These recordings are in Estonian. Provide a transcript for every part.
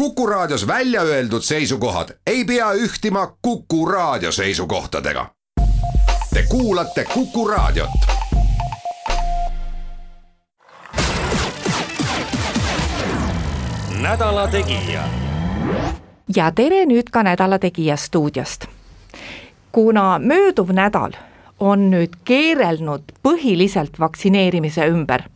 Kuku Raadios välja öeldud seisukohad ei pea ühtima Kuku Raadio seisukohtadega. Te kuulate Kuku Raadiot. nädala Tegija. ja tere nüüd ka Nädala Tegija stuudiost. kuna mööduv nädal on nüüd keerelnud põhiliselt vaktsineerimise ümber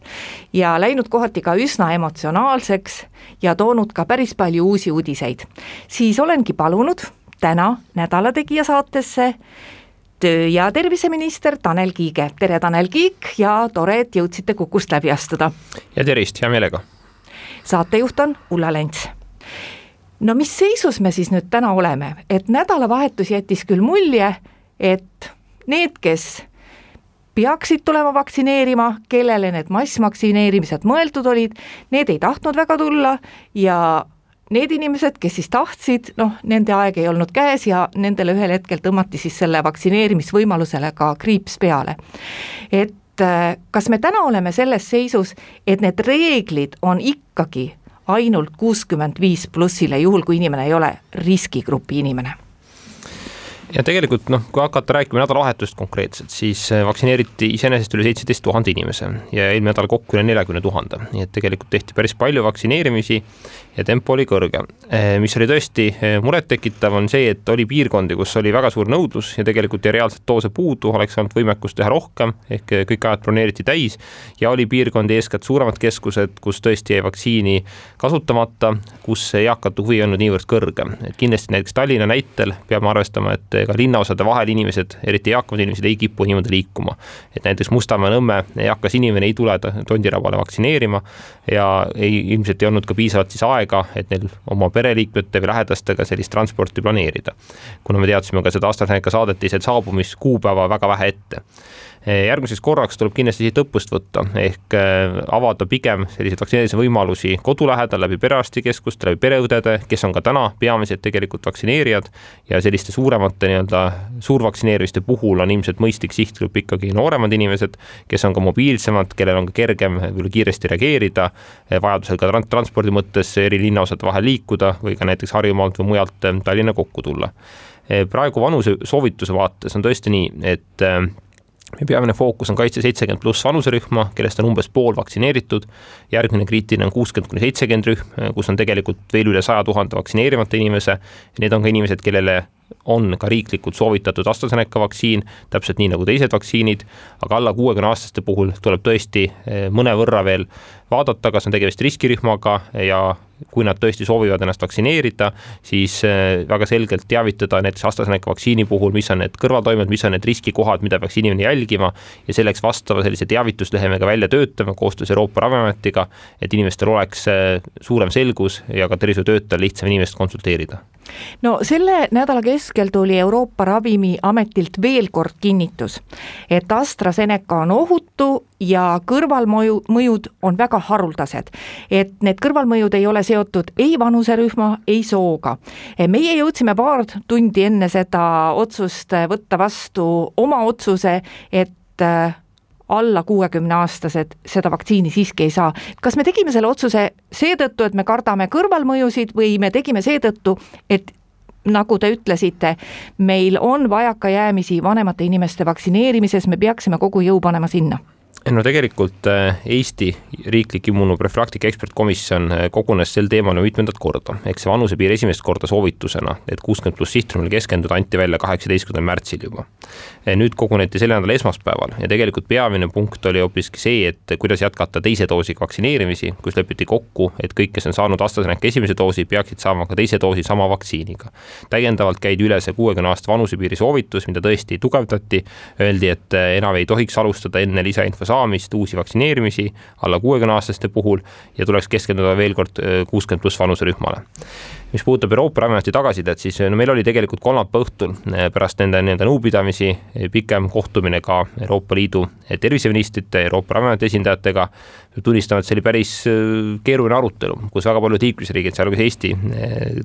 ja läinud kohati ka üsna emotsionaalseks ja toonud ka päris palju uusi uudiseid, siis olengi palunud täna Nädala Tegija saatesse töö- ja terviseminister Tanel Kiige, tere Tanel Kiik ja tore, et jõudsite Kukust läbi astuda. ja tervist, hea meelega. saatejuht on Ulla Lents no mis seisus me siis nüüd täna oleme, et nädalavahetus jättis küll mulje, et need, kes peaksid tulema vaktsineerima, kellele need massvaktsineerimised mõeldud olid, need ei tahtnud väga tulla ja need inimesed, kes siis tahtsid, noh, nende aeg ei olnud käes ja nendele ühel hetkel tõmmati siis selle vaktsineerimisvõimalusele ka kriips peale. et äh, kas me täna oleme selles seisus, et need reeglid on ikkagi ainult kuuskümmend viis plussile, juhul kui inimene ei ole riskigrupi inimene ja tegelikult noh, kui hakata rääkima nädalavahetust konkreetselt, siis äh, vaktsineeriti iseenesest üle seitseteist tuhande inimese ja eelmine nädal kokku üle neljakümne tuhande, nii et tegelikult tehti päris palju vaktsineerimisi ja tempo oli kõrge. Äh, mis oli tõesti äh, murettekitav, on see, et oli piirkondi, kus oli väga suur nõudlus ja tegelikult jäi reaalselt doose puudu, oleks olnud võimekust teha rohkem, ehk kõik ajad broneeriti täis ja oli piirkondi, eeskätt suuremad keskused, kus tõesti jäi vaktsiini kasutamata, kus eakate huvi ei olnud niivõrd kõrge, et kindlasti näiteks Tallinna näitel peame arvestama, et ega linnaosade vahel inimesed, eriti eakamad inimesed, ei kipu niimoodi liikuma. et näiteks Mustamäe, Nõmme eakas inimene ei tule Tondirabale vaktsineerima ja ei, ilmselt ei olnud ka piisavalt siis aega, et neil oma pereliikmete või lähedastega sellist transporti planeerida. kuna me teadsime ka seda AstraZeneca saadetise saabumiskuupäeva väga vähe ette järgmiseks korraks tuleb kindlasti siit õppust võtta, ehk eh, avada pigem selliseid vaktsineerimise võimalusi kodu lähedal läbi perearstikeskuste, läbi pereõdede, kes on ka täna peamised tegelikult vaktsineerijad ja selliste suuremate nii-öelda suurvaktsineerimiste puhul on ilmselt mõistlik sihtgrupp ikkagi nooremad inimesed, kes on ka mobiilsemad, kellel on ka kergem võib-olla kiiresti reageerida, eh, vajadusel ka transpordi mõttes eri linnaosade vahel liikuda või ka näiteks Harjumaalt või mujalt Tallinna kokku tulla. Praegu vanuse soovituse vaates on tõesti nii, et meie peamine fookus on kaitse seitsekümmend pluss vanuserühma, kellest on umbes pool vaktsineeritud. järgmine kriitiline on kuuskümmend kuni seitsekümmend rühm, kus on tegelikult veel üle saja tuhande vaktsineerimata inimese. Need on ka inimesed, kellele on ka riiklikult soovitatud AstraZeneca vaktsiin, täpselt nii nagu teised vaktsiinid, aga alla kuuekümne aastaste puhul tuleb tõesti eh, mõnevõrra veel vaadata, kas on tegemist riskirühmaga ja kui nad tõesti soovivad ennast vaktsineerida, siis eh, väga selgelt teavitada näiteks AstraZeneca vaktsiini puhul, mis on need kõrvaltoimed, mis on need riskikohad, mida peaks inimene jälgima ja selleks vastava sellise teavitusleheme ka välja töötama koostöös Euroopa Ravimiametiga, et inimestel oleks eh, suurem selgus ja ka tervishoiutöötajal lihtsam inimest konsulteerida no selle nädala keskel tuli Euroopa Ravimiametilt veel kord kinnitus, et AstraZeneca on ohutu ja kõrvalmõju, mõjud on väga haruldased. et need kõrvalmõjud ei ole seotud ei vanuserühma, ei sooga. meie jõudsime paar tundi enne seda otsust võtta vastu oma otsuse, et alla kuuekümneaastased seda vaktsiini siiski ei saa. kas me tegime selle otsuse seetõttu, et me kardame kõrvalmõjusid või me tegime seetõttu, et nagu te ütlesite, meil on vajakajäämisi vanemate inimeste vaktsineerimises, me peaksime kogu jõu panema sinna no tegelikult äh, Eesti riiklik immunoprofülaktika ekspertkomisjon äh, kogunes sel teemal mitmendat korda, ehk see vanusepiir esimest korda soovitusena, et kuuskümmend pluss sihtrühmale keskenduda, anti välja kaheksateistkümnendal märtsil juba. Äh, nüüd koguneti selle nädala esmaspäeval ja tegelikult peamine punkt oli hoopiski see, et kuidas jätkata teise doosiga vaktsineerimisi, kus lepiti kokku, et kõik, kes on saanud AstraZeneca esimese doosi, peaksid saama ka teise doosi sama vaktsiiniga. täiendavalt käidi üle see kuuekümne aasta vanusepiiri soovitus, mida tõesti tugevdati, öeldi, et enam ei tohiks alustada enne lisainfo saamist uusi vaktsineerimisi alla kuuekümne aastaste puhul ja tuleks keskenduda veel kord kuuskümmend pluss vanuserühmale. Mis puudutab Euroopa Ravimiameti tagasisidet, siis no meil oli tegelikult kolmapäeva õhtul pärast nende nii-öelda nõupidamisi pikem kohtumine ka Euroopa Liidu terviseministrite, Euroopa Ravimiameti esindajatega, tunnistama, et see oli päris keeruline arutelu, kus väga paljud liikmesriigid, sealhulgas Eesti,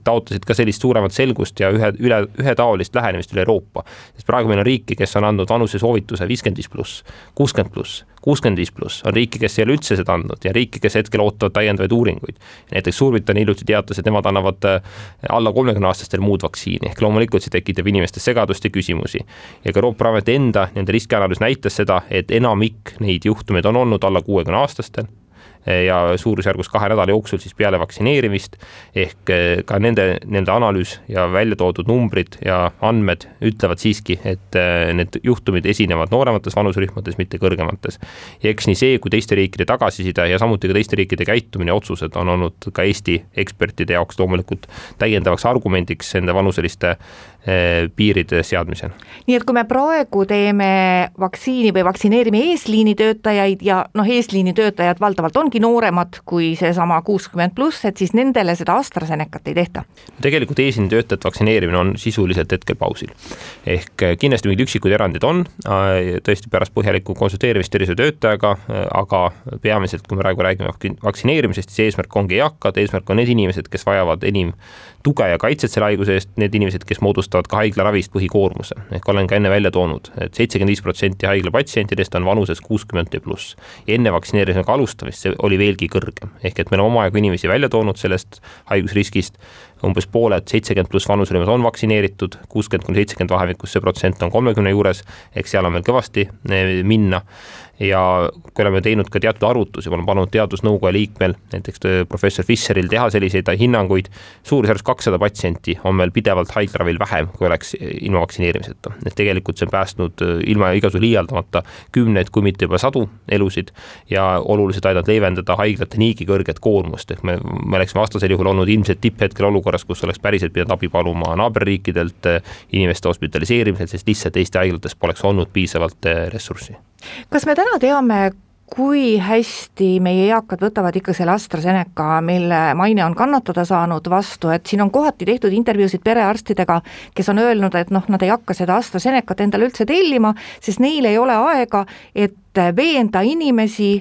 taotlesid ka sellist suuremat selgust ja ühe, üle, ühetaolist lähenemist üle Euroopa. sest praegu meil on riike, kes on andnud vanusesoovituse viiskümmend viis pluss, kuuskümmend pluss, kuuskümmend viis pluss, on riike, kes ei ole üldse seda andnud ja riike, kes hetkel ootavad täiendavaid uuringuid. näiteks Suurbritannia hiljuti teatas, et nemad annavad äh, alla kolmekümne aastastele muud vaktsiini, ehk loomulikult see tekitab inimestes segadust ja küsimusi. ja ka Euroopa Ravimiameti enda nende riskianalüüs näitas seda, et enamik neid juhtumeid on olnud alla kuuekümne aastastel ja suurusjärgus kahe nädala jooksul siis peale vaktsineerimist. ehk eh, ka nende, nende analüüs ja välja toodud numbrid ja andmed ütlevad siiski, et eh, need juhtumid esinevad nooremates vanuserühmades, mitte kõrgemates. ja eks nii see kui teiste riikide tagasiside ja samuti ka teiste riikide käitumine, otsused on olnud ka Eesti ekspertide jaoks loomulikult täiendavaks argumendiks nende vanuseliste Eh, piiride seadmisel. nii et kui me praegu teeme vaktsiini või vaktsineerime eesliinitöötajaid ja noh, eesliinitöötajad valdavalt ongi nooremad kui seesama kuuskümmend pluss, et siis nendele seda AstraZenecat ei tehta? tegelikult eesliinitöötajate vaktsineerimine on sisuliselt hetkel pausil. ehk eh, kindlasti mingid üksikud erandid on, äh, tõesti pärast põhjalikku konsulteerimist tervishoiutöötajaga, aga peamiselt, kui me praegu räägime vaktsineerimisest, siis eesmärk ongi eakad, eesmärk on need inimesed, kes vajavad enim tuge ja kaitset selle haiguse eest, need inimesed, kes moodustavad ka haiglaravist põhikoormuse. ehk olen ka enne välja toonud et, et seitsekümmend viis protsenti haigla patsientidest on vanuses kuuskümmend ja pluss. enne vaktsineerimisega alustamist see oli veelgi kõrgem, ehk et me oleme omajagu inimesi välja toonud sellest haigusriskist, umbes pooled seitsekümmend pluss vanuserühmas on vaktsineeritud, kuuskümmend kuni seitsekümmend vahemikus see protsent on kolmekümne juures, ehk seal on veel kõvasti eh, minna ja kui oleme teinud ka teatud arvutusi, oleme palunud teadusnõukoja liikmel, näiteks äh, professor Fischeril teha selliseid hinnanguid, suurusjärgus kakssada patsienti on meil pidevalt haiglaravil vähem, kui oleks äh, ilma vaktsineerimiseta. et tegelikult see on päästnud ilma igasuguse liialdamata kümneid, kui mitte juba sadu elusid ja oluliselt aidanud leevendada haiglate niigi kõrget koormust, ehk me, me oleksime vastasel juhul olnud ilmselt tipphetkel olukorras, kus oleks päriselt pidanud abi paluma naaberriikidelt inimeste hospitaliseerimisel, sest lihtsalt Eesti haiglates poleks olnud piisavalt ressurssi. Kas me täna teame, kui hästi meie eakad võtavad ikka selle AstraZeneca, mille maine on kannatada saanud, vastu, et siin on kohati tehtud intervjuusid perearstidega, kes on öelnud, et noh, nad ei hakka seda AstraZenecat endale üldse tellima, sest neil ei ole aega, et veenda inimesi,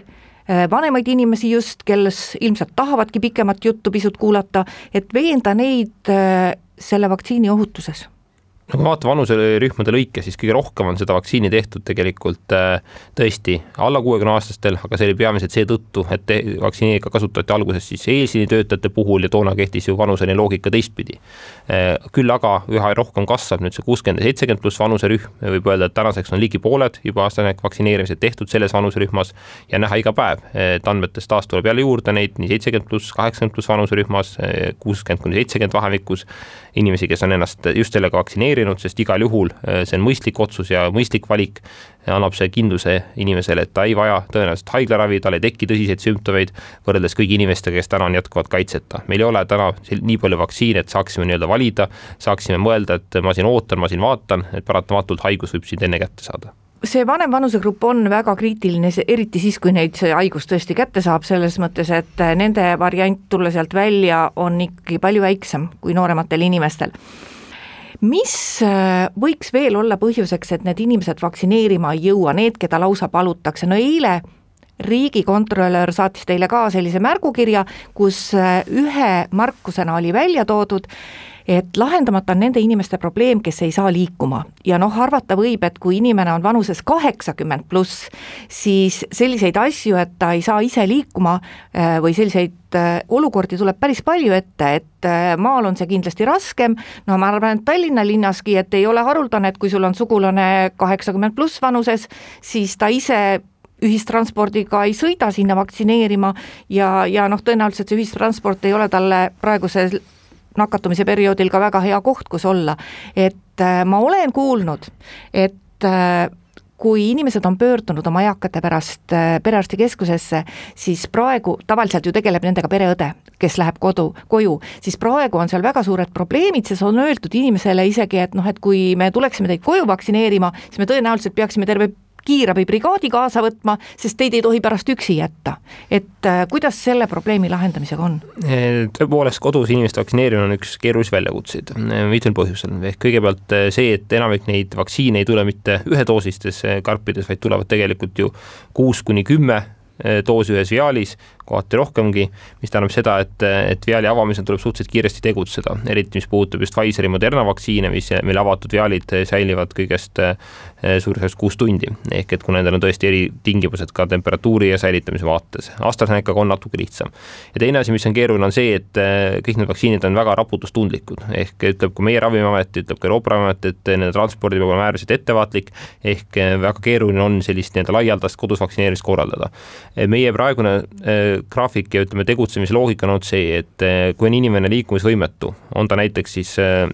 vanemaid inimesi just, kes ilmselt tahavadki pikemat juttu pisut kuulata, et veenda neid selle vaktsiini ohutuses no kui me vaatame vanuserühmade lõike, siis kõige rohkem on seda vaktsiini tehtud tegelikult äh, tõesti alla kuuekümne aastastel, aga see oli peamiselt seetõttu, et vaktsineeriga kasutati alguses siis eesliinitöötajate puhul ja toona kehtis ju vanuseline loogika teistpidi. Äh, küll aga üha rohkem kasvab nüüd see kuuskümmend ja seitsekümmend pluss vanuserühm, võib öelda, et tänaseks on ligi pooled juba AstraZeneca vaktsineerimised tehtud selles vanuserühmas ja näha iga päev, et andmetest taas tuleb jälle juurde neid nii seitsekümmend pluss, kaheksakümmend pluss vanuserühmas, kuuskümmend kuni seitsekümmend vahemikus inimesi, kes on ennast just sellega vaktsineerinud, sest igal juhul äh, see on mõistlik otsus ja mõistlik valik, annab see kindluse inimesele, et ta ei vaja tõenäoliselt haiglaravi, tal ei teki tõsiseid sümptomeid, võrreldes kõigi inimestega, kes täna on jätkuvalt kaitseta. meil ei ole täna nii palju vaktsiine, et saaksime nii-öelda valida, saaksime mõelda, et ma siin ootan, ma siin vaatan, et paratamatult haigus võib sind enne kätte saada see vanem vanusegrupp on väga kriitiline, eriti siis, kui neid see haigus tõesti kätte saab, selles mõttes, et nende variant tulla sealt välja on ikkagi palju väiksem kui noorematel inimestel. Mis äh, võiks veel olla põhjuseks, et need inimesed vaktsineerima ei jõua, need, keda lausa palutakse, no eile riigikontrolör saatis teile ka sellise märgukirja, kus äh, ühe markusena oli välja toodud, et lahendamata on nende inimeste probleem, kes ei saa liikuma. Ja noh, arvata võib, et kui inimene on vanuses kaheksakümmend pluss, siis selliseid asju, et ta ei saa ise liikuma äh, või selliseid äh, olukordi tuleb päris palju ette, et äh, maal on see kindlasti raskem, no ma arvan, et Tallinna linnaski, et ei ole haruldane, et kui sul on sugulane kaheksakümmend pluss vanuses, siis ta ise ühistranspordiga ei sõida sinna vaktsineerima ja, ja noh, tõenäoliselt see ühistransport ei ole talle praegusel nakatumise perioodil ka väga hea koht, kus olla. et äh, ma olen kuulnud, et äh, kui inimesed on pöördunud oma eakate pärast äh, perearstikeskusesse, siis praegu, tavaliselt ju tegeleb nendega pereõde, kes läheb kodu, koju, siis praegu on seal väga suured probleemid, sest on öeldud inimesele isegi, et noh, et kui me tuleksime teid koju vaktsineerima, siis me tõenäoliselt peaksime terve kiirabibrigaadi kaasa võtma, sest teid ei tohi pärast üksi jätta. et äh, kuidas selle probleemi lahendamisega on? tõepoolest, kodus inimeste vaktsineerimine on üks keerulisi väljakutseid mitmel põhjusel, ehk kõigepealt see, et enamik neid vaktsiine ei tule mitte ühedoosistes karpides, vaid tulevad tegelikult ju kuus kuni kümme doosi ühes viaalis kohati rohkemgi, mis tähendab seda, et, et viaali avamisel tuleb suhteliselt kiiresti tegutseda, eriti mis puudutab just Pfizeri Moderna vaktsiine, mis, mille avatud viaalid säilivad kõigest eh, suurusjärgus kuus tundi. ehk et kuna nendel on tõesti eritingimused ka temperatuuri ja säilitamise vaates. AstraZenecaga on natuke lihtsam. ja teine asi, mis on keeruline, on see, et eh, kõik need vaktsiinid on väga raputustundlikud, ehk ütleb ka meie Ravimiamet, ütleb ka Euroopa Ravimiamet, et nende transpordi peab olema äärmiselt ettevaatlik, ehk eh, väga keeruline on sellist nii-öelda laialdast kodus vaktsineerimist korraldada. meie praegune graafik ja ütleme, tegutsemise loogika on olnud see, et eh, kui on inimene liikumisvõimetu, on ta näiteks siis eh,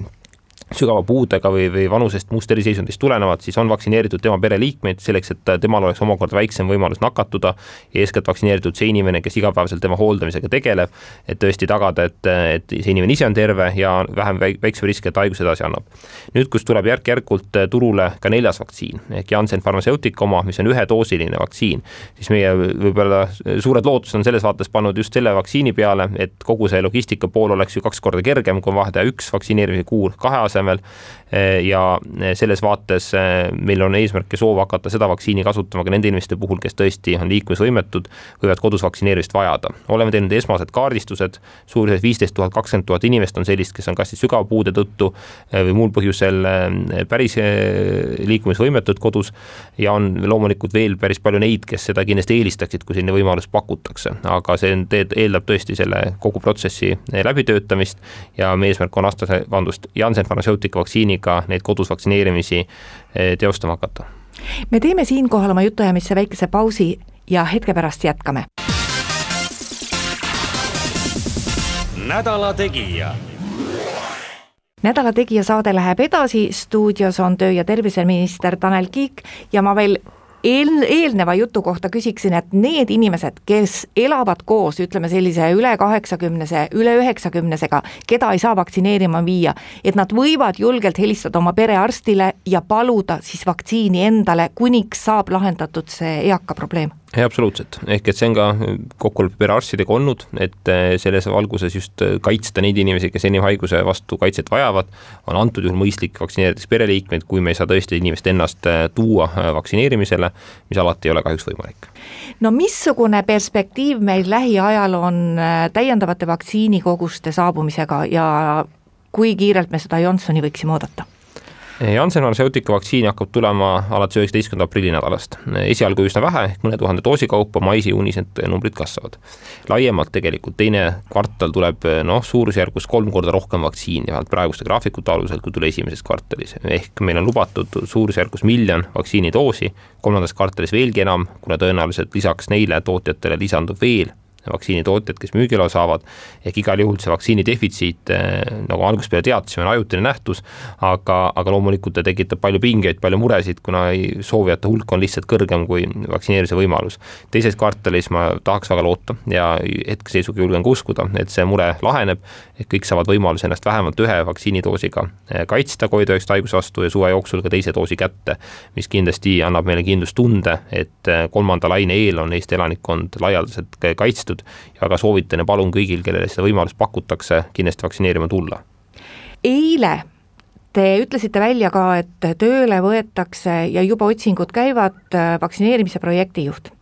sügava puudega või, või vanusest muust eriseisundist tulenevad, siis on vaktsineeritud tema pereliikmeid selleks, et temal oleks omakorda väiksem võimalus nakatuda eeskätt vaktsineeritud see inimene, kes igapäevaselt tema hooldamisega tegeleb, et tõesti tagada, et, et see inimene ise on terve ja vähem väiksem risk, et haigus edasi annab. nüüd, kus tuleb järk-järgult turule ka neljas vaktsiin ehk Janssen Pharmaceutica oma, mis on ühedoosiline vaktsiin, siis meie võib-olla suured lootused on selles vaates pannud just selle vaktsiini peale, et kogu see logistika pool oleks ju kaks korda kergem, kui on vaheteha üks vaktsineerimise kuur kahe asemel tasemel eh, ja eh, selles vaates eh, meil on eesmärk ja soov hakata seda vaktsiini kasutama ka nende inimeste puhul, kes tõesti on liikumisvõimetud, võivad kodus vaktsineerimist vajada. oleme teinud esmased kaardistused, suurusjärgus viisteist tuhat, kakskümmend tuhat inimest on sellist, kes on kas siis sügava puude tõttu või muul põhjusel päris liikumisvõimetud kodus ja on loomulikult veel päris palju neid, kes seda kindlasti eelistaksid, kui selline võimalus pakutakse, aga see eeldab tõesti selle kogu protsessi läbitöötamist ja meie eesmärk on Astra, vabandust, Janssen Pharmaceutica vaktsiiniga neid kodus vaktsineerimisi eh, teostama hakata. me teeme siinkohal oma jutuajamisse väikese pausi ja hetke pärast jätkame. nädala Tegija nädala Tegija saade läheb edasi, stuudios on töö- ja terviseminister Tanel Kiik ja ma veel eel, eelneva jutu kohta küsiksin, et need inimesed, kes elavad koos, ütleme sellise üle kaheksakümnese, üle üheksakümnesega, keda ei saa vaktsineerima viia, et nad võivad julgelt helistada oma perearstile ja paluda siis vaktsiini endale, kuniks saab lahendatud see eaka probleem jaa, absoluutselt, ehk et see on ka kokkulepe perearstidega olnud, et eh, selles valguses just eh, kaitsta neid inimesi, kes enim haiguse vastu kaitset vajavad, on antud juhul mõistlik vaktsineerides pereliikmeid, kui me ei saa tõesti inimest ennast tuua vaktsineerimisele, mis alati ei ole kahjuks võimalik. no missugune perspektiiv meil lähiajal on täiendavate vaktsiinikoguste saabumisega ja kui kiirelt me seda Johnsoni võiksime oodata? Janssen Pharmaceutica vaktsiini hakkab tulema alates üheksateistkümnenda aprilli nädalast. esialgu üsna vähe, mõne tuhande doosi kaupa, mais-juunis need numbrid kasvavad. laiemalt tegelikult teine kvartal tuleb noh, suurusjärgus kolm korda rohkem vaktsiini, vähemalt praeguste graafikute alusel, kui tuli esimeses kvartalis. ehk meil on lubatud suurusjärgus miljon vaktsiinidoosi, kolmandas kvartalis veelgi enam, kuna tõenäoliselt lisaks neile tootjatele lisandub veel vaktsiinitootjad, kes müügiloa saavad, ehk igal juhul see vaktsiini defitsiit, eh, nagu algusest peale teadsime, on ajutine nähtus, aga, aga loomulikult ta tekitab palju pingeid, palju muresid, kuna soovijate hulk on lihtsalt kõrgem kui vaktsineerimise võimalus. teises kvartalis ma tahaks väga loota ja hetkeseisuga julgen ka uskuda, et see mure laheneb, et kõik saavad võimaluse ennast vähemalt ühe vaktsiinidoosiga eh, kaitsta COVID-19 haiguse vastu ja suve jooksul ka teise doosi kätte, mis kindlasti annab meile kindlustunde, et eh, kolmanda laine eel on Eesti elanikkond laialdaselt kaitstud, tehtud ja ka soovitan ja palun kõigil, kellele seda võimalust pakutakse, kindlasti vaktsineerima tulla. eile Te ütlesite välja ka, et tööle võetakse ja juba otsingud käivad äh, vaktsineerimise projektijuht.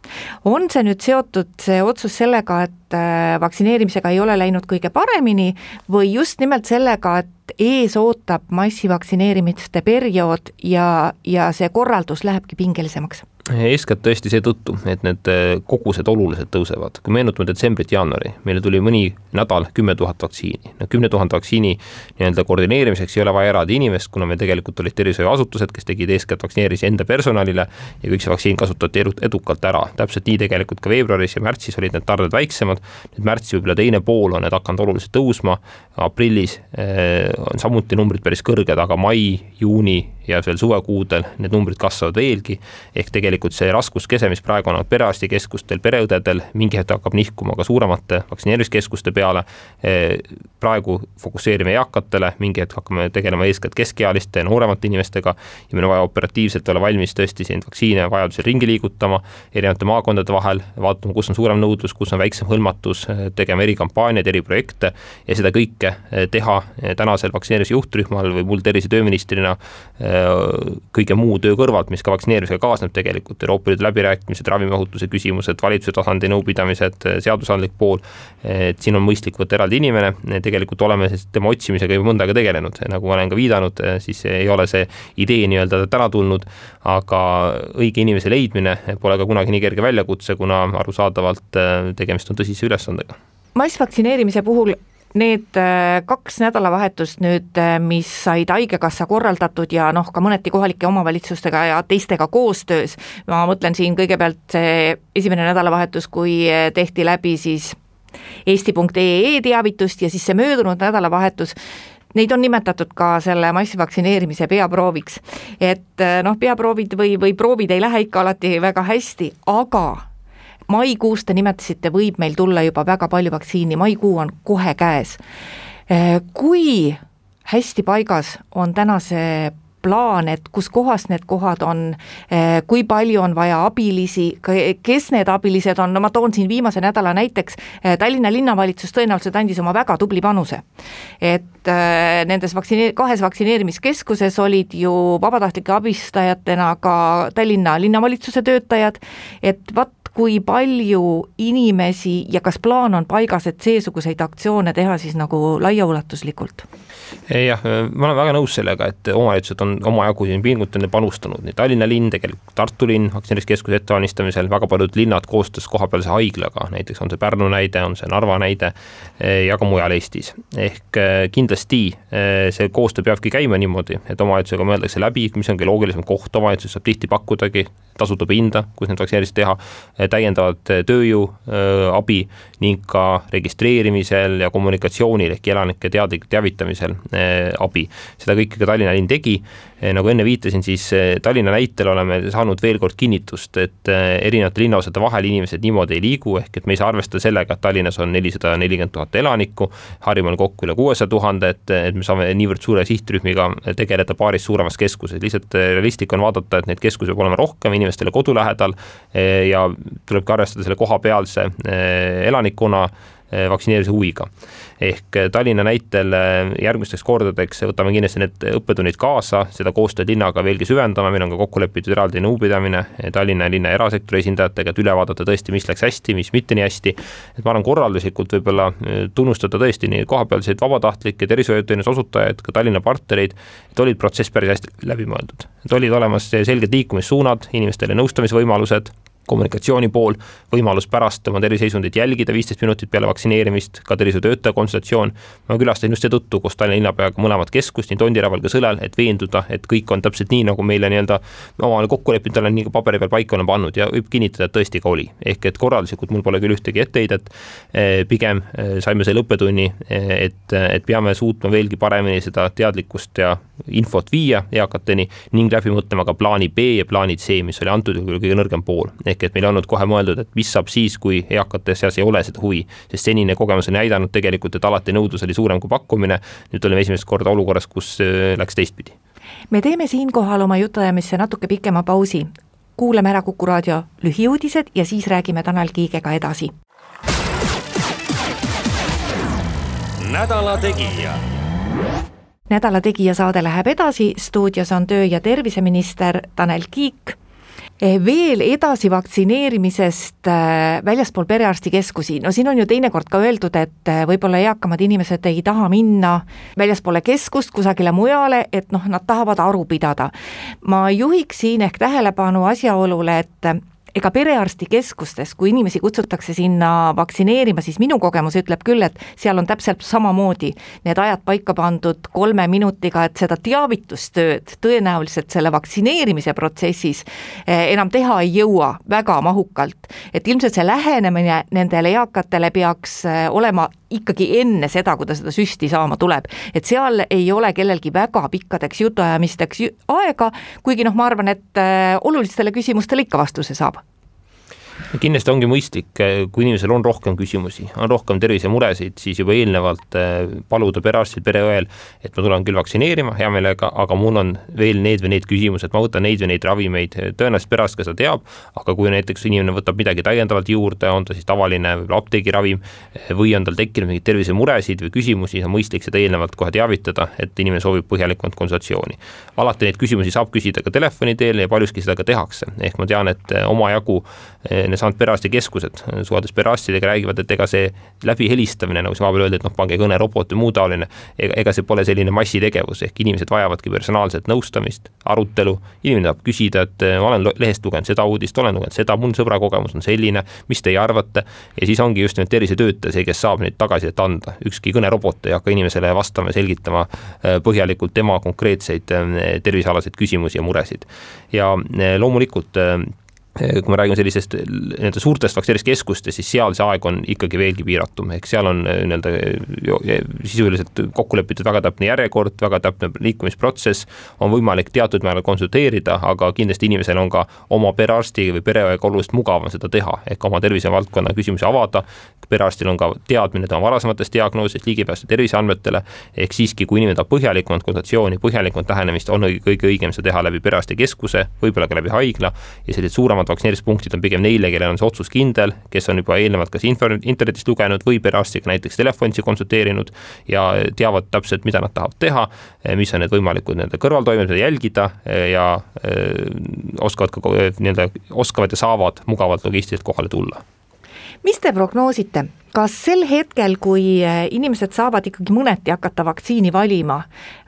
on see nüüd seotud, see otsus sellega, et äh, vaktsineerimisega ei ole läinud kõige paremini või just nimelt sellega, et ees ootab massivaktsineerimiste periood ja, ja see korraldus lähebki pingelisemaks? Eeskätt tõesti seetõttu, et need äh, kogused oluliselt tõusevad. kui meenutame detsembrit-jaanuari, meile tuli mõni nädal kümme tuhat vaktsiini. no kümne tuhande vaktsiini nii-öelda koordineerimiseks ei ole vaja eraldi inimest, kuna meil tegelikult olid tervishoiuasutused, kes tegid eeskätt vaktsineerimise enda personalile ja kõik see vaktsiin kasutati edukalt ära. täpselt nii tegelikult ka veebruaris ja märtsis olid need tarned väiksemad, nüüd märtsi võib-olla teine pool on need hakanud oluliselt tõusma, aprillis äh, on samuti numbrid päris kõrged, aga mai, juuni ja veel suvekuudel need numbrid kasvavad veelgi, ehk tegelikult tegelikult see raskuskese, mis praegu on perearstikeskustel, pereõdedel, mingi hetk hakkab nihkuma ka suuremate vaktsineerimiskeskuste peale. praegu fokusseerime eakatele, mingi hetk hakkame tegelema eeskätt keskealiste nooremate inimestega ja meil on vaja operatiivselt olla valmis tõesti siin vaktsiine vajadusel ringi liigutama erinevate maakondade vahel, vaatama, kus on suurem nõudlus, kus on väiksem hõlmatus, tegema erikampaaniaid, eriprojekte ja seda kõike teha tänasel vaktsineerimise juhtrühmal või mul tervise- ja tööministrina kõige muu töö kõrvalt, mis ka vaktsineerimisega kaasneb tegelikult, Euroopa Liidu läbirääkimised, ravimiohutuse küsimused, valitsuse tasandi nõupidamised, seadusandlik pool, et siin on mõistlik võtta eraldi inimene, tegelikult oleme siis tema otsimisega juba mõnda aega tegelenud, nagu ma olen ka viidanud, siis ei ole see idee nii-öelda täna tulnud, aga õige inimese leidmine pole ka kunagi nii kerge väljakutse, kuna arusaadavalt tegemist on tõsise ülesandega. Massvaktsineerimise puhul need äh, kaks nädalavahetust nüüd, äh, mis said Haigekassa korraldatud ja noh, ka mõneti kohalike omavalitsustega ja teistega koostöös, ma mõtlen siin kõigepealt see esimene nädalavahetus, kui äh, tehti läbi siis eesti.ee teavitust ja siis see möödunud nädalavahetus, neid on nimetatud ka selle massvaktsineerimise peaprooviks. et noh, peaproovid või, või proovid ei lähe ikka alati väga hästi, aga maikuus te nimetasite, võib meil tulla juba väga palju vaktsiini, maikuu on kohe käes. Äh, kui hästi paigas on täna see plaan, et kus kohas need kohad on, äh, kui palju on vaja abilisi, kes need abilised on, no ma toon siin viimase nädala näiteks, äh, Tallinna linnavalitsus tõenäoliselt andis oma väga tubli panuse. et nendes vaktsineer-, kahes vaktsineerimiskeskuses olid ju vabatahtlike abistajatena ka Tallinna linnavalitsuse töötajad, et vaat kui palju inimesi ja kas plaan on paigas, et seesuguseid aktsioone teha siis nagu laiaulatuslikult? jah, ma olen väga nõus sellega, et omavalitsused on omajagu siin pingutanud ja panustanud, nii Tallinna linn, tegelikult Tartu linn vaktsineerimiskeskuse ettevalmistamisel, väga paljud linnad koostöös kohapealse haiglaga, näiteks on see Pärnu näide, on see Narva näide ja ka mujal Eestis. ehk eh, kindlasti eh, see koostöö peabki käima niimoodi, et omavalitsusega mõeldakse läbi, mis on kõige loogilisem koht, omavalitsus saab tihti pakkudagi tasuta pinda, kus neid vaktsineerimisi teha, täiendavat tööjõu abi ning ka registreerimisel ja kommunikatsioonil ehk elanike teadlik teavitamisel abi. seda kõike ka Tallinna linn tegi, nagu enne viitasin, siis Tallinna näitel oleme saanud veel kord kinnitust, et erinevate linnaosade vahel inimesed niimoodi ei liigu, ehk et me ei saa arvestada sellega, et Tallinnas on nelisada nelikümmend tuhat elanikku, Harjumaal kokku üle kuuesaja tuhande, et, et me saame niivõrd suure sihtrühmiga tegeleda paaris suuremas keskuses, lihtsalt realistlik on vaadata, et neid keskusi peab olema rohkem, inimestele kodu lähedal ja tulebki arvestada selle kohapealse eh, elanikkonna eh, vaktsineerimise huviga. Ehk eh, Tallinna näitel järgmisteks kordadeks võtame kindlasti need õppetunnid kaasa, seda koostööd linnaga veelgi süvendame, meil on ka kokku lepitud eraldi nõupidamine Tallinna ja linna erasektori esindajatega, et üle vaadata tõesti, mis läks hästi, mis mitte nii hästi. et ma arvan, korralduslikult võib-olla tunnustada tõesti nii kohapealseid vabatahtlikke tervishoiuteenuse osutajaid, ka Tallinna partnereid, et olid protsess päris hästi läbi mõeldud, et olid olemas selged liikumissuunad, inimestele nõustamisvõimalused kommunikatsiooni pool, võimalus pärast oma terviseisundit jälgida viisteist minutit peale vaktsineerimist, ka tervishoiutöötaja konsultatsioon. ma külastasin just seetõttu koos Tallinna linnapeaga mõlemat keskust, nii Tondiraval kui Sõlel, et veenduda, et kõik on täpselt nii, nagu meile nii-öelda omavahel kokku leppinud, olen nii ka paberi peal paika olen pannud ja võib kinnitada, et tõesti ka oli. ehk et korralduslikult mul pole küll ühtegi etteheidet, eh, pigem eh, saime selle õppetunni, eh, et, et peame suutma veelgi paremini seda teadlikkust ja infot viia eakateni ning läbi mõtlema ka plaani B ja plaanid C, mis oli antud juhul kõige nõrgem pool ehk et meil ei olnud kohe mõeldud, et mis saab siis, kui eakate seas ei ole seda huvi, sest senine kogemus on näidanud tegelikult, et alati nõudlus oli suurem kui pakkumine. nüüd olime esimest korda olukorras, kus äh, läks teistpidi. me teeme siinkohal oma jutuajamisse natuke pikema pausi. kuulame ära Kuku raadio lühiuudised ja siis räägime Tanel Kiigega edasi. nädala Tegija nädala Tegija saade läheb edasi, stuudios on töö- ja terviseminister Tanel Kiik veel edasi vaktsineerimisest eh, väljaspool perearstikeskusi, no siin on ju teinekord ka öeldud, et eh, võib-olla eakamad inimesed ei taha minna väljaspoole keskust kusagile mujale, et noh, nad tahavad aru pidada. ma juhiksin ehk tähelepanu asjaolule, et ega perearstikeskustes, kui inimesi kutsutakse sinna vaktsineerima, siis minu kogemus ütleb küll, et seal on täpselt samamoodi need ajad paika pandud kolme minutiga, et seda teavitustööd tõenäoliselt selle vaktsineerimise protsessis eh, enam teha ei jõua väga mahukalt. et ilmselt see lähenemine nendele eakatele peaks eh, olema ikkagi enne seda, kui ta seda süsti saama tuleb. et seal ei ole kellelgi väga pikkadeks jutuajamisteks aega, kuigi noh, ma arvan, et äh, olulistele küsimustele ikka vastuse saab kindlasti ongi mõistlik, eh, kui inimesel on rohkem küsimusi, on rohkem tervisemuresid, siis juba eelnevalt eh, paluda perearstil, pereõel, et ma tulen küll vaktsineerima hea meelega, aga mul on veel need või need küsimused, ma võtan neid või neid ravimeid, tõenäoliselt perearst ka seda teab, aga kui näiteks inimene võtab midagi täiendavalt juurde, on ta siis tavaline võib-olla apteegiravim eh, või on tal tekkinud mingeid tervisemuresid või küsimusi, on mõistlik seda eelnevalt kohe teavitada, et inimene soovib põhjalikumat konsultatsiooni. alati neid küsimusi saab küsida ka telefoni teel ja paljuski seda ka tehakse, ehk ma tean, et omajagu needsamad perearstikeskused, suheldes perearstidega räägivad, et ega see läbihelistamine, nagu siin vahepeal öeldi, et noh, pange kõnerobot või muu taoline, ega, ega see pole selline massitegevus, ehk inimesed vajavadki personaalset nõustamist, arutelu, inimene tahab küsida, et ma olen lehest lugenud seda uudist, olen lugenud seda, mul sõbra kogemus on selline, mis teie arvate, ja siis ongi just nimelt tervisetöötaja see, kes saab neid tagasisidet anda, ükski kõnerobot ei hakka inimesele vastama ja selgitama äh, põhjalikult tema konkreetseid äh, tervisealaseid küsimusi ja muresid. ja äh, loomulikult kui me räägime sellisest nii-öelda suurtest vaktsineerimiskeskustest, siis seal see aeg on ikkagi veelgi piiratum, ehk seal on äh, nii-öelda sisuliselt kokku lepitud väga täpne järjekord, väga täpne liikumisprotsess, on võimalik teatud määral konsulteerida, aga kindlasti inimesel on ka oma perearsti või pereõega oluliselt mugavam seda teha, ehk oma tervisevaldkonna küsimusi avada, perearstil on ka teadmine tema varasematest diagnoosidest, ligipääsu terviseandmetele, ehk siiski, kui inimene tahab põhjalikumat konsultatsiooni, põhjalikumat lähenemist, on kõige õigem seda teha läbi perearstikeskuse, võib-olla ka läbi haigla ja sellised suuremad suuremad vaktsineerimispunktid on pigem neile, kellel on see otsus kindel, kes on juba eelnevalt kas internetist lugenud või perearstiga näiteks telefonitsi konsulteerinud ja teavad täpselt, mida nad tahavad teha, mis on need võimalikud nii-öelda kõrvaltoimed, mida jälgida ja öö, oskavad ka nii-öelda, oskavad ja saavad mugavalt logistiliselt kohale tulla. mis te prognoosite, kas sel hetkel, kui äh, inimesed saavad ikkagi mõneti hakata vaktsiini valima,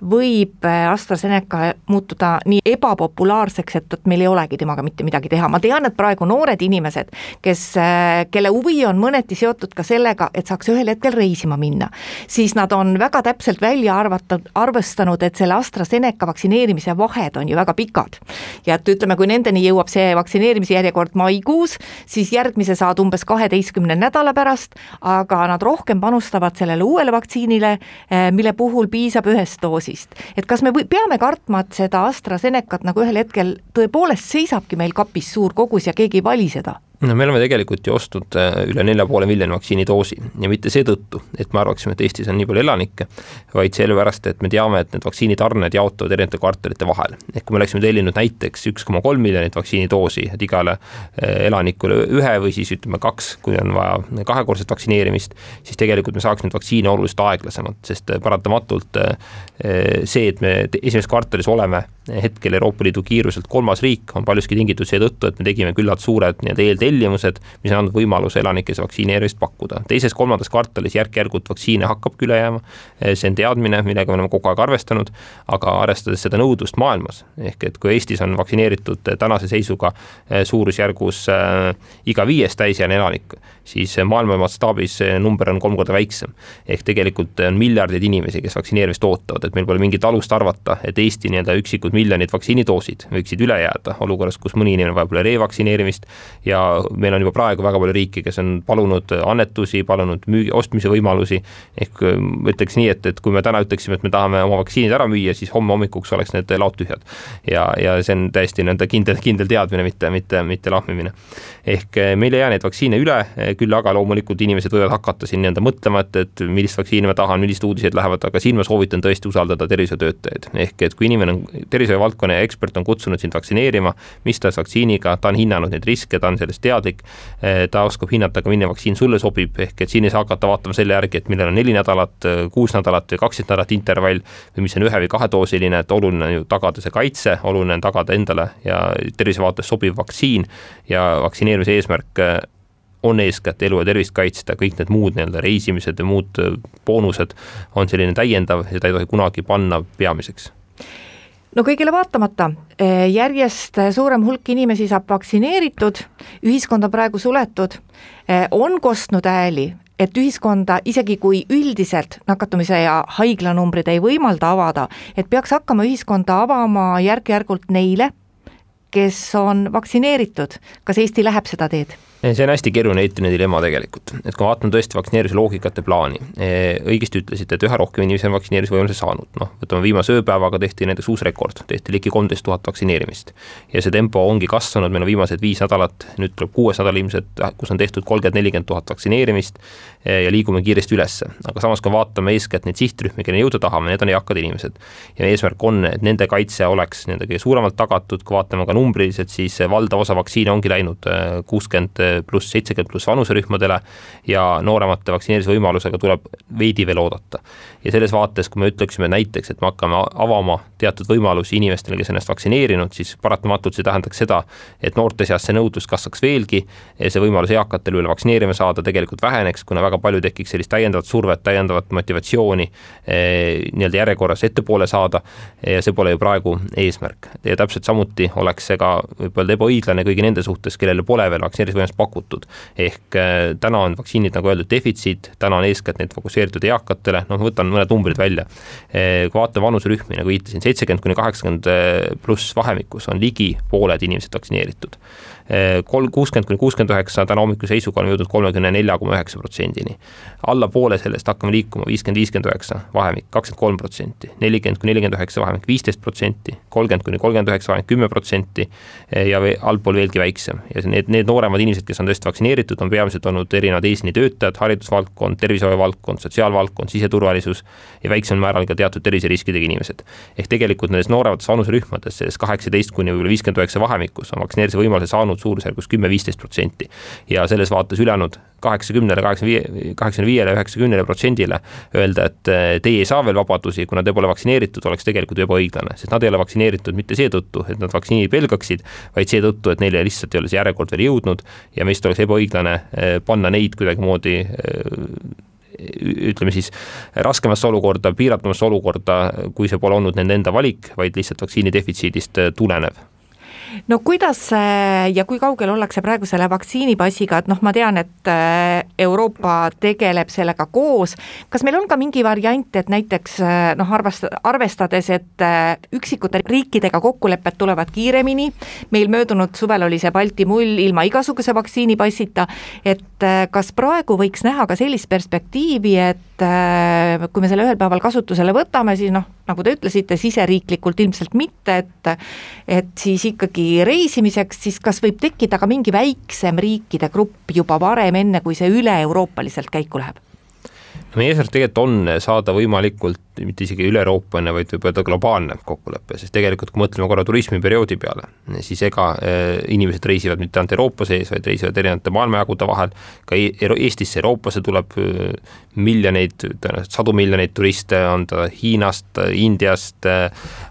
võib äh, AstraZeneca muutuda nii ebapopulaarseks, et, et meil ei olegi temaga mitte midagi teha, ma tean, et praegu noored inimesed, kes, äh, kelle huvi on mõneti seotud ka sellega, et saaks ühel hetkel reisima minna, siis nad on väga täpselt välja arvatud, arvestanud, et selle AstraZeneca vaktsineerimise vahed on ju väga pikad. ja et ütleme, kui nendeni jõuab see vaktsineerimise järjekord maikuus, siis järgmise saad umbes kaheteistkümne nädala pärast, aga nad rohkem panustavad sellele uuele vaktsiinile, eh, mille puhul piisab ühest doosist. et kas me või, peame kartma, et seda AstraZenecat nagu ühel hetkel tõepoolest seisabki meil kapis suur kogus ja keegi ei vali seda? No me oleme tegelikult ju ostnud äh, üle nelja poole miljoni vaktsiinidoosi ja mitte seetõttu, et me arvaksime, et Eestis on nii palju elanikke, vaid sellepärast, et me teame, et need vaktsiinitarned jaotuvad erinevate kvartalite vahel. ehk kui me oleksime tellinud näiteks üks koma kolm miljonit vaktsiinidoosi, et igale äh, elanikule ühe või siis ütleme kaks, kui on vaja kahekordset vaktsineerimist, siis tegelikult me saaks neid vaktsiine oluliselt aeglasemalt, sest äh, paratamatult see, et me esimeses kvartalis oleme hetkel Euroopa Liidu kiiruselt kolmas riik, on paljuski tingitud seetõttu, et me tegime küllalt suured nii-öelda eeltellimused, mis on andnud võimaluse elanikes vaktsineerimist pakkuda. teises-kolmandas kvartalis järk-järgult vaktsiine hakkabki üle jääma, see on teadmine, millega me oleme kogu aeg arvestanud, aga arvestades seda nõudlust maailmas, ehk et kui Eestis on vaktsineeritud tänase seisuga eh, suurusjärgus äh, iga viies täisealine elanik, siis maailma mastaabis see number on kolm korda väiksem. ehk tegelikult on miljardeid inimesi, kes vaktsineerimist ootavad, et meil pole mingit alust arvata, et Eesti nii-öelda üksikud miljonid vaktsiinidoosid võiksid üle jääda olukorras, kus mõni inimene vajab üle revaktsineerimist ja meil on juba praegu väga palju riike, kes on palunud annetusi, palunud müügi, ostmise võimalusi, ehk ütleks nii, et, et kui me täna ütleksime, et me tahame oma vaktsiinid ära müüa, siis homme hommikuks oleks need laod tühjad. ja, ja see on täiesti nii-öelda kindel, kindel teadmine, mitte, mitte, mitte lahmimine. ehk meil ei jää neid vaktsiine üle, küll aga loomulikult inimesed võivad hakata siin nii-öelda mõtlema, et, et millist vaktsiini ma tahan, millised uudised lähevad, aga siin ma soovitan tõesti usaldada tervishoiutöötajaid. ehk et kui inimene on, tervishoiuvaldkonna ekspert on kutsunud sind vaktsineerima, mis tahes vaktsiiniga, ta on hinnanud neid riske, ta on sellest teadlik, eh, ta oskab hinnata ka, milline vaktsiin sulle sobib, ehk et siin ei saa hakata vaatama selle järgi, et millel on neli nädalat, kuus nädalat või kaksteist nädalat intervall või mis on ühe või kahedoosiline, et oluline on ju tagada see kaitse, oluline on tagada endale ja tervise vaates sobiv vaktsiin ja vaktsineerimise eesmärk eh, on eeskätt elu ja tervist kaitsta, kõik need muud nii-öelda reisimised ja muud boonused on selline täiendav ja seda ei tohi kunagi panna peamiseks no kõigile vaatamata, äh, järjest suurem hulk inimesi saab vaktsineeritud, ühiskond on praegu suletud, äh, on kostnud hääli, et ühiskonda, isegi kui üldiselt nakatumise ja haiglanumbrid ei võimalda avada, et peaks hakkama ühiskonda avama järk-järgult neile, kes on vaktsineeritud. kas Eesti läheb seda teed? See on hästi keeruline eetiline dilemma tegelikult, et kui vaatame tõesti vaktsineerimise loogikat ja plaani, eh, õigesti ütlesite, et üha rohkem inimesi on vaktsineerimisvõimaluse saanud, noh, võtame viimase ööpäevaga tehti näiteks uus rekord, tehti ligi kolmteist tuhat vaktsineerimist. ja see tempo ongi kasvanud, meil on viimased viis nädalat, nüüd tuleb kuues nädal ilmselt, kus on tehtud kolmkümmend, nelikümmend tuhat vaktsineerimist eh, ja liigume kiiresti ülesse, aga samas, kui vaatame eeskätt neid sihtrühmi, kelleni jõuda tahame, need on eakad inimesed. ja eesmärk on, et nende kaitse oleks nii-öelda kõige suuremalt tagatud, kui vaatame ka numbriliselt, siis valdav osa vaktsiine ongi läinud eh, kuuskümmend pluss, seitsekümmend pluss vanuserühmadele ja nooremate vaktsineerimise võimalusega tuleb veidi veel oodata. ja selles vaates, kui me ütleksime näiteks, et me hakkame avama teatud võimalusi inimestele, kes ennast vaktsineerinud, siis paratamatult see tähendaks seda, et noorte seas see nõudlus kasvaks veelgi see võimalus eakatel üle vaktsineerima saada tegelikult väheneks, kuna väga palju tekiks sellist täiendavat survet, täiendavat motivatsiooni eh, nii-öelda järjekorras ettepoole saada ja see pole ju praegu eesmärk. ja täpselt samuti oleks see ka võib öelda ebaõiglane kõigi nende suhtes, kellele pole veel vaktsineerimisvõimalust pakutud. ehk äh, täna on vaktsiinid, nagu öeldud, defitsiit, täna on eeskätt need fokusseeritud eakatele, noh, ma võtan mõned numbrid välja. Äh, kui vaatame vanuserühmi, nagu viitasin, seitsekümmend kuni kaheksakümmend äh, pluss vahemikus on ligi pooled inimesed vaktsineeritud kolm, kuuskümmend kuni kuuskümmend üheksa, täna hommikuse seisuga oleme jõudnud kolmekümne nelja koma üheksa protsendini. alla poole sellest hakkame liikuma viiskümmend, viiskümmend üheksa vahemik, kakskümmend kolm protsenti, nelikümmend kuni nelikümmend üheksa vahemik viisteist protsenti, kolmkümmend kuni kolmkümmend üheksa vahemik kümme protsenti ja allpool veelgi väiksem. ja need, need nooremad inimesed, kes on tõesti vaktsineeritud, on peamiselt olnud erinevad eesliinitöötajad, haridusvaldkond, tervishoiuvaldkond, sotsiaalvaldkond, siseturvalisus ja väiksemal määral ka teatud terviseriskidega inimesed. ehk tegelikult nendes nooremates vanuserühmades, selles kaheksateist kuni võib-olla viiskümmend üheksa vahemikus on vaktsineerimise võimaluse saanud olnud suurusjärgus kümme-viisteist protsenti. ja selles vaates ülejäänud kaheksakümnele, kaheksakümne viie, kaheksakümne viiele, üheksakümnele protsendile öelda, et eh, teie ei saa veel vabadusi, kuna te pole vaktsineeritud, oleks tegelikult ebaõiglane, sest nad ei ole vaktsineeritud mitte seetõttu, et nad vaktsiini pelgaksid, vaid seetõttu, et neile lihtsalt ei ole see järjekord veel jõudnud ja meist oleks ebaõiglane eh, panna neid kuidagimoodi eh, ütleme siis raskemasse olukorda, piiratumasse olukorda, kui see pole olnud nende enda valik, vaid lihtsalt vaktsiini defitsiidist tulenev no kuidas ja kui kaugel ollakse praegu selle vaktsiinipassiga, et noh, ma tean, et äh, Euroopa tegeleb sellega koos, kas meil on ka mingi variant, et näiteks äh, noh, arvest-, arvestades, et äh, üksikute riikidega kokkulepped tulevad kiiremini, meil möödunud suvel oli see Balti mull ilma igasuguse vaktsiinipassita, et kas praegu võiks näha ka sellist perspektiivi, et kui me selle ühel päeval kasutusele võtame, siis noh, nagu te ütlesite, siseriiklikult ilmselt mitte, et et siis ikkagi reisimiseks, siis kas võib tekkida ka mingi väiksem riikide grupp juba varem, enne kui see üle-euroopaliselt käiku läheb? Meie eesmärk tegelikult on saada võimalikult mitte isegi üle-Euroopaline, vaid võib öelda globaalne kokkulepe, sest tegelikult kui mõtleme korra turismiperioodi peale, siis ega äh, inimesed reisivad mitte ainult Euroopa sees, vaid reisivad erinevate maailmajagude vahel, ka e-, Eestisse, Euroopasse tuleb äh, miljoneid, tõenäoliselt sadu miljoneid turiste, on ta Hiinast, Indiast,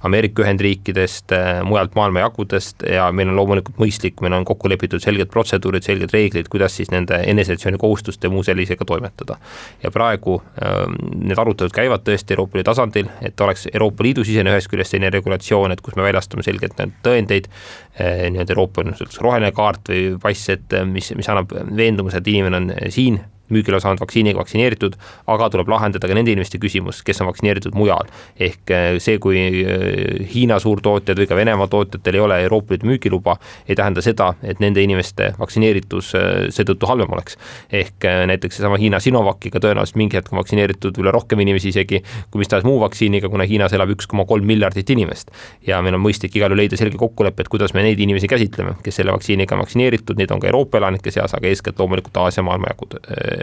Ameerika Ühendriikidest, mujalt maailmajagudest ja meil on loomulikult mõistlik, meil on kokku lepitud selged protseduurid, selged reeglid, kuidas siis nende eneseisolatsiooni kohustuste ja muu sellisega toimetada. ja praegu äh, need arutelud käivad tõesti Euroopa Liidu tasandil, et oleks Euroopa Liidu sisene ühest küljest selline regulatsioon, et kus me väljastame selgelt need tõendeid, eh, nii-öelda Euroopa roheline kaart või pass, et mis, mis annab veendumuse, et inimene on siin müügile saanud vaktsiiniga vaktsineeritud, aga tuleb lahendada ka nende inimeste küsimus, kes on vaktsineeritud mujal. ehk eh, see, kui eh, Hiina suurtootjad või ka Venemaa tootjatel ei ole Euroopa Liidu müügiluba, ei tähenda seda, et nende inimeste vaktsineeritus eh, seetõttu halvem oleks. ehk näiteks seesama Hiina Sinovaciga tõenäoliselt mingi hetk on vaktsineeritud üle rohkem inimesi isegi kui mis tahes muu vaktsiiniga, kuna Hiinas elab üks koma kolm miljardit inimest. ja meil on mõistlik igal juhul leida selge kokkulepe, et kuidas me neid inimesi käsitleme, kes selle vaktsiiniga on vaktsineeritud, neid on ka Euroopa elanike seas, aga eeskätt loomulikult Aasia maailmajagud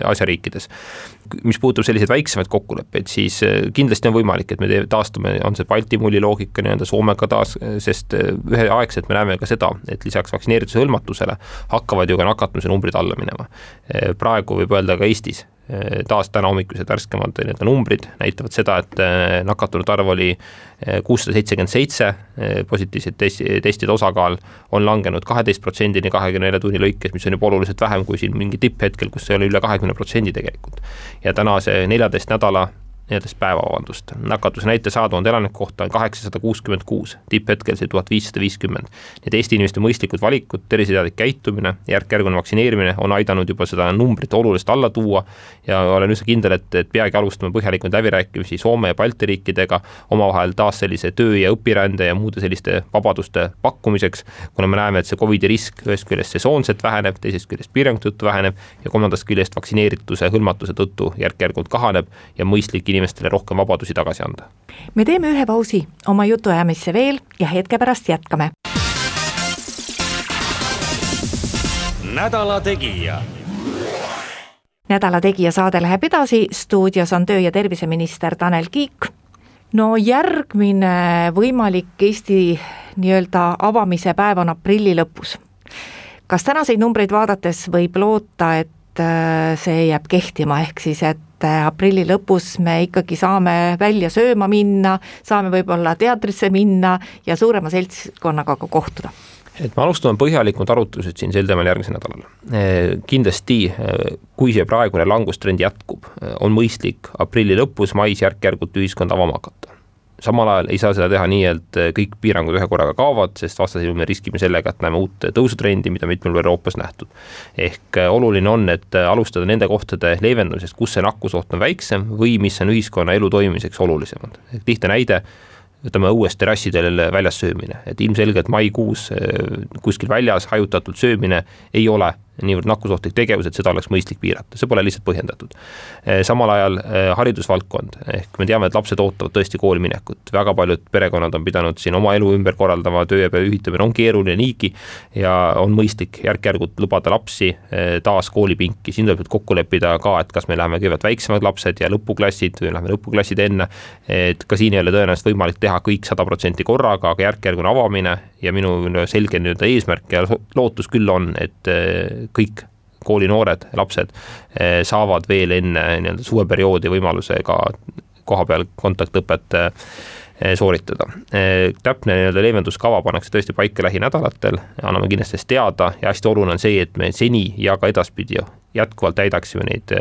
Aasia riikides. mis puudutab selliseid väiksemaid kokkuleppeid, siis äh, kindlasti on võimalik, et me taastume, on see Balti mulli loogika nii-öelda Soomega taas, sest äh, üheaegselt me näeme ka seda, et lisaks vaktsineerituse hõlmatusele hakkavad ju ka nakatumise numbrid alla minema. Äh, praegu võib öelda ka Eestis taas täna hommikused värskemad nii-öelda numbrid näitavad seda, et nakatunute arv oli kuussada seitsekümmend seitse, positiivsed testi, testide osakaal on langenud kaheteist protsendini kahekümne nelja tunni lõikes, mis on juba oluliselt vähem kui siin mingi tipphetkel, kus see oli üle kahekümne protsendi tegelikult. ja tänase neljateist nädala neljateist päeva, vabandust. nakatuse näitaja saja tuhande elaniku kohta on kaheksasada kuuskümmend kuus, tipphetkel see tuhat viissada viiskümmend. nii et Eesti inimeste mõistlikud valikud, terviseteadlik käitumine, järk-järgune vaktsineerimine on aidanud juba seda numbrit oluliselt alla tuua ja olen üsna kindel, et, et peagi alustame põhjalikuid läbirääkimisi Soome ja Balti riikidega omavahel taas sellise töö ja õpirände ja muude selliste vabaduste pakkumiseks, kuna me näeme, et see Covidi risk ühest küljest sesoonselt väheneb, teisest küljest piirangute tõttu väheneb ja kolmandast küljest vaktsineerituse hõlmatuse tõttu järk-järgult kahaneb ja mõistlik inimestele rohkem vabadusi tagasi anda. me teeme ühe pausi oma jutuajamisse veel ja hetke pärast jätkame. nädala Tegija nädala Tegija saade läheb edasi, stuudios on töö- ja terviseminister Tanel Kiik. no järgmine võimalik Eesti nii-öelda avamise päev on aprilli lõpus. kas tänaseid numbreid vaadates võib loota, et see jääb kehtima, ehk siis et äh, aprilli lõpus me ikkagi saame välja sööma minna, saame võib-olla teatrisse minna ja suurema seltskonnaga ka kohtuda? et me alustame põhjalikumad arutlused siin sel teemal järgmisel nädalal. Eh, kindlasti, kui see praegune langustrend jätkub, on mõistlik aprilli lõpus, mais järk-järgult ühiskond avama hakata. Samal ajal ei saa seda teha nii, et kõik piirangud ühe korraga kaovad, sest vastasel juhul me riskime sellega, et näeme uut tõusutrendi, mida mitmel pool Euroopas nähtud. ehk oluline on, et alustada nende kohtade leevendamisest, kus see nakkusoht on väiksem või mis on ühiskonna elu toimimiseks olulisemad. lihtne näide võtame õues terrassidel väljas söömine, et ilmselgelt maikuus kuskil väljas hajutatult söömine ei ole niivõrd nakkusohtlik tegevus, et seda oleks mõistlik piirata, see pole lihtsalt põhjendatud. Eh, samal ajal eh, haridusvaldkond, ehk me teame, et lapsed ootavad tõesti kooli minekut, väga paljud perekonnad on pidanud siin oma elu ümber korraldama, töö ja pere ühitamine on keeruline niigi ja on mõistlik järk-järgult lubada lapsi eh, taas koolipinki, siin tuleb nüüd kokku leppida ka, et kas me läheme kõigepealt väiksemad lapsed ja lõpuklassid või läheme lõpuklassid enne, et ka siin ei ole tõenäoliselt võimalik teha kõik sada protsenti korraga, aga järk-järgune avamine ja minu selge nii-öelda eesmärk ja lootus küll on, et kõik koolinoored, lapsed eh, saavad veel enne nii-öelda suveperioodi võimaluse ka kohapeal kontaktõpet eh, sooritada. Eh, täpne nii-öelda leevenduskava pannakse tõesti paika lähinädalatel, anname kindlasti teada ja hästi oluline on see, et me seni ja ka edaspidi jätkuvalt täidaksime neid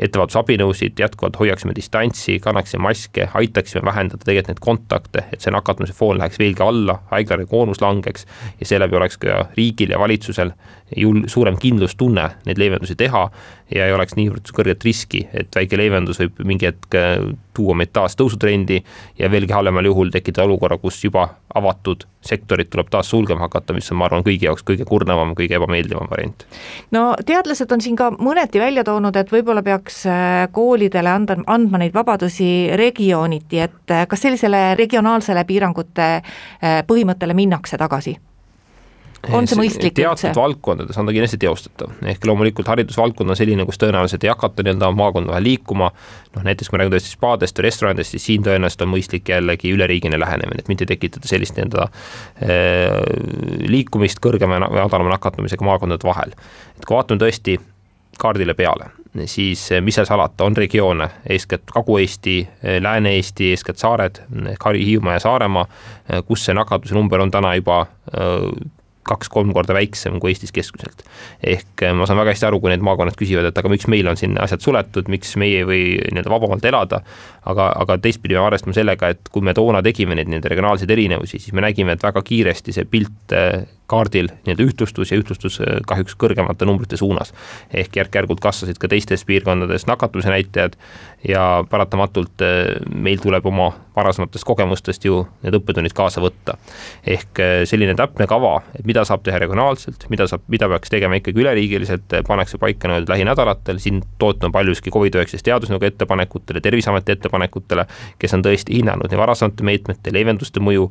ettevaatusabinõusid, jätkuvalt hoiaksime distantsi, kannaksime maske, aitaksime vähendada tegelikult neid kontakte, et see nakatumise foon läheks veelgi alla, haiglate koormus langeks ja seeläbi oleks ka riigil ja valitsusel jul-, suurem kindlustunne neid leevendusi teha ja ei oleks niivõrd kõrget riski, et väike leevendus võib mingi hetk äh, tuua meid taas tõusutrendi ja veelgi halvemal juhul tekitada olukorra, kus juba avatud sektorit tuleb taas sulgema hakata, mis on, ma arvan, kõigi jaoks kõige kurnavam, kõige ebameeldivam variant. no teadlased on siin ka mõneti välja toonud, et võib-olla peaks äh, koolidele anda, andma neid vabadusi regiooniti, et äh, kas sellisele regionaalsele piirangute põhimõttele minnakse tagasi? on see mõistlik teatud üldse? valdkondades on ta kindlasti teostatav, ehk loomulikult haridusvaldkond on selline, kus tõenäoliselt ei hakata nii-öelda maakonda vahel liikuma, noh näiteks kui me räägime tõesti spaadest või restoranidest, siis siin tõenäoliselt on mõistlik jällegi üleriigiline lähenemine, et mitte tekitada sellist nii-öelda liikumist kõrgema ja madalama nakatumisega maakondade vahel. et kui vaatame tõesti kaardile peale, siis eh, mis seal salata, on regioone, eeskätt Kagu-Eesti, eh, Lääne-Eesti, eeskätt saared, ehk Harju, Hiiumaa ja Saaremaa, kus see nakatuse number on täna juba kaks-kolm korda väiksem kui Eestis keskmiselt. ehk eh, ma saan väga hästi aru, kui need maakonnad küsivad, et aga miks meil on siin asjad suletud, miks meie ei või nii-öelda vabamalt elada, aga, aga teistpidi peame arvestama sellega, et kui me toona tegime neid nii-öelda regionaalseid erinevusi, siis me nägime, et väga kiiresti see pilt eh, kaardil nii-öelda ühtlustus ja ühtlustus äh, kahjuks kõrgemate numbrite suunas. ehk järk-järgult kasvasid ka teistes piirkondades nakatumise näitajad ja paratamatult meil tuleb oma varasematest kogemustest ju need õppetunnid kaasa võtta. ehk äh, selline täpne kava, et mida saab teha regionaalselt, mida saab, mida peaks tegema ikkagi üleriigiliselt, pannakse paika nii-öelda lähinädalatel, siin toetuma paljuski Covid-19 teadusnõukogu ettepanekutele, Terviseameti ettepanekutele, kes on tõesti hinnanud nii varasemate meetmete, leevenduste mõju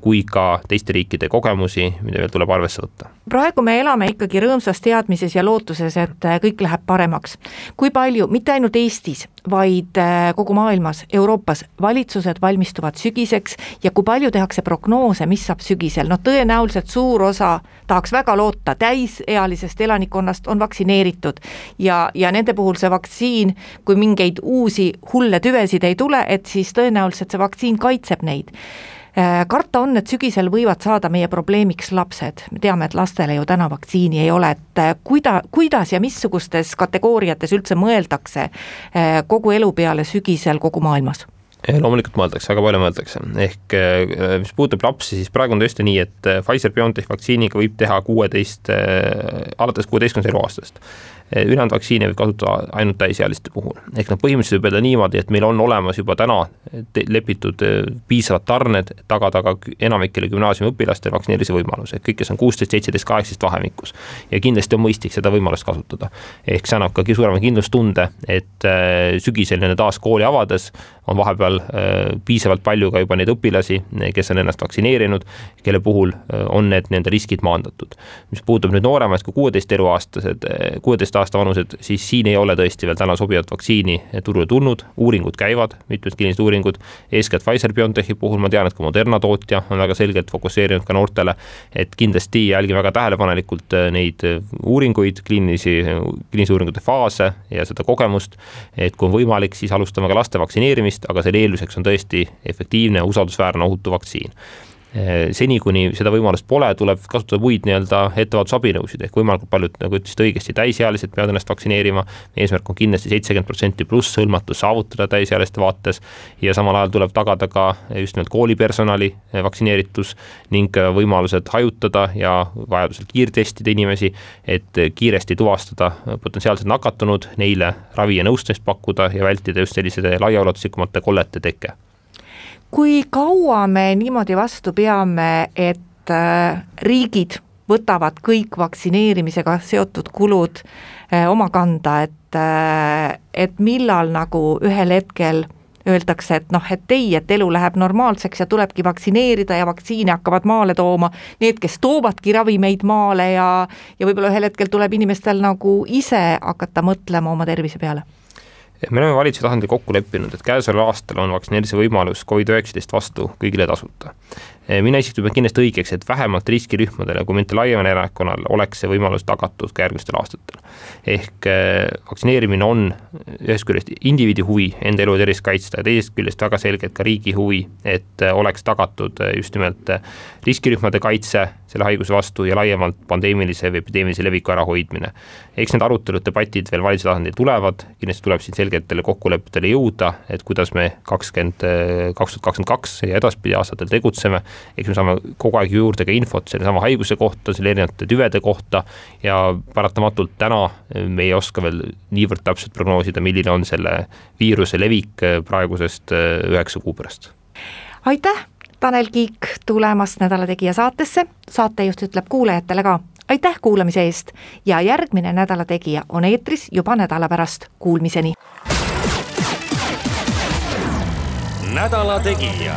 kui ka teiste riikide kogemusi, mida veel tuleb arvesse võtta. Praegu me elame ikkagi rõõmsas teadmises ja lootuses, et äh, kõik läheb paremaks. kui palju, mitte ainult Eestis, vaid äh, kogu maailmas, Euroopas, valitsused valmistuvad sügiseks ja kui palju tehakse prognoose, mis saab sügisel, no tõenäoliselt suur osa, tahaks väga loota, täisealisest elanikkonnast on vaktsineeritud ja, ja nende puhul see vaktsiin, kui mingeid uusi hulle tüvesid ei tule, et siis tõenäoliselt see vaktsiin kaitseb neid karta on, et sügisel võivad saada meie probleemiks lapsed, me teame, et lastele ju täna vaktsiini ei ole, et kuida-, kuidas ja missugustes kategooriates üldse mõeldakse kogu elu peale sügisel kogu maailmas? loomulikult mõeldakse, väga palju mõeldakse, ehk mis puudutab lapsi, siis praegu on tõesti nii, et Pfizer-BioNTech vaktsiiniga võib teha kuueteist, alates kuueteistkümnendast eluaastast ülejäänud vaktsiine võib kasutada ainult täisealiste puhul. ehk noh, põhimõtteliselt võib öelda niimoodi, et meil on olemas juba täna lepitud eh, piisavad tarned, tagada ka enamikele gümnaasiumiõpilastele vaktsineerimise võimalus, et kõik, kes on kuusteist, seitseteist, kaheksateist vahemikus. ja kindlasti on mõistlik seda võimalust kasutada. ehk see annab ka suurema kindlustunde, et eh, sügisel nii-öelda taas kooli avades on vahepeal äh, piisavalt palju ka juba neid õpilasi, kes on ennast vaktsineerinud, kelle puhul äh, on need nii-öelda riskid maandatud. mis puudutab nüüd nooremaid kui kuueteist eluaastased, äh, kuueteist aasta vanused, siis siin ei ole tõesti veel täna sobivat vaktsiini turule tulnud, uuringud käivad, mitmed kliinilised uuringud, eeskätt Pfizer-BioNTechi puhul ma tean, et ka Moderna tootja on väga selgelt fokusseerinud ka noortele, et kindlasti jälgime väga tähelepanelikult neid uuringuid, kliinilisi, kliinilise uuringute faase ja seda kogemust, et kui on võimalik, siis alustame ka laste vaktsineerimist, vaktsineerimist, aga selle eelduseks on tõesti efektiivne, usaldusväärne, ohutu vaktsiin seni, kuni seda võimalust pole, tuleb kasutada muid nii-öelda ettevaatusabinõusid ehk võimalikult paljud, nagu ütlesite õigesti, täisealised peavad ennast vaktsineerima. eesmärk on kindlasti seitsekümmend protsenti pluss hõlmatus saavutada täisealiste vaates ja samal ajal tuleb tagada ka just nimelt koolipersonali eh, vaktsineeritus ning võimalused hajutada ja vajadusel kiirtestida inimesi, et kiiresti tuvastada potentsiaalselt nakatunud, neile ravi ja nõustamist pakkuda ja vältida just selliste laiaulatuslikumate kollete teke kui kaua me niimoodi vastu peame, et äh, riigid võtavad kõik vaktsineerimisega seotud kulud äh, oma kanda, et, äh, et millal nagu ühel hetkel öeldakse, et noh, et ei, et elu läheb normaalseks ja tulebki vaktsineerida ja vaktsiine hakkavad maale tooma need, kes toovadki ravimeid maale ja ja võib-olla ühel hetkel tuleb inimestel nagu ise hakata mõtlema oma tervise peale me oleme valitsuse tasandil kokku leppinud, et käesoleval aastal on vaktsineerimise võimalus Covid-19 vastu kõigile tasuta. Eh, mina isiklikult pean kindlasti õigeks, et vähemalt riskirühmadele, kui mitte laiemale elanikkonnale, oleks see võimalus tagatud ka järgmistel aastatel. ehk eh, vaktsineerimine on ühest küljest indiviidi huvi enda elu ja tervist kaitsta ja teisest küljest väga selgelt ka riigi huvi, et eh, oleks tagatud just nimelt riskirühmade kaitse selle haiguse vastu ja laiemalt pandeemilise või epideemilise leviku ärahoidmine. eks need arutelud, debatid veel valitsuse tasandil tulevad, kindlasti tuleb siin selgetele kokkulepetele jõuda, et kuidas me kakskümmend, kaks tuhat kakskümmend kaks ja edaspidi aastatel tegutseme eks me saame kogu aeg juurde ka infot sellesama haiguse kohta, selle erinevate tüvede kohta ja paratamatult täna me ei oska veel niivõrd täpselt prognoosida, milline on selle viiruse levik praegusest äh, üheksa kuu pärast. aitäh, Tanel Kiik tulemast Nädala Tegija saatesse, saatejuht ütleb kuulajatele ka aitäh kuulamise eest ja järgmine Nädala Tegija on eetris juba nädala pärast, kuulmiseni. nädala Tegija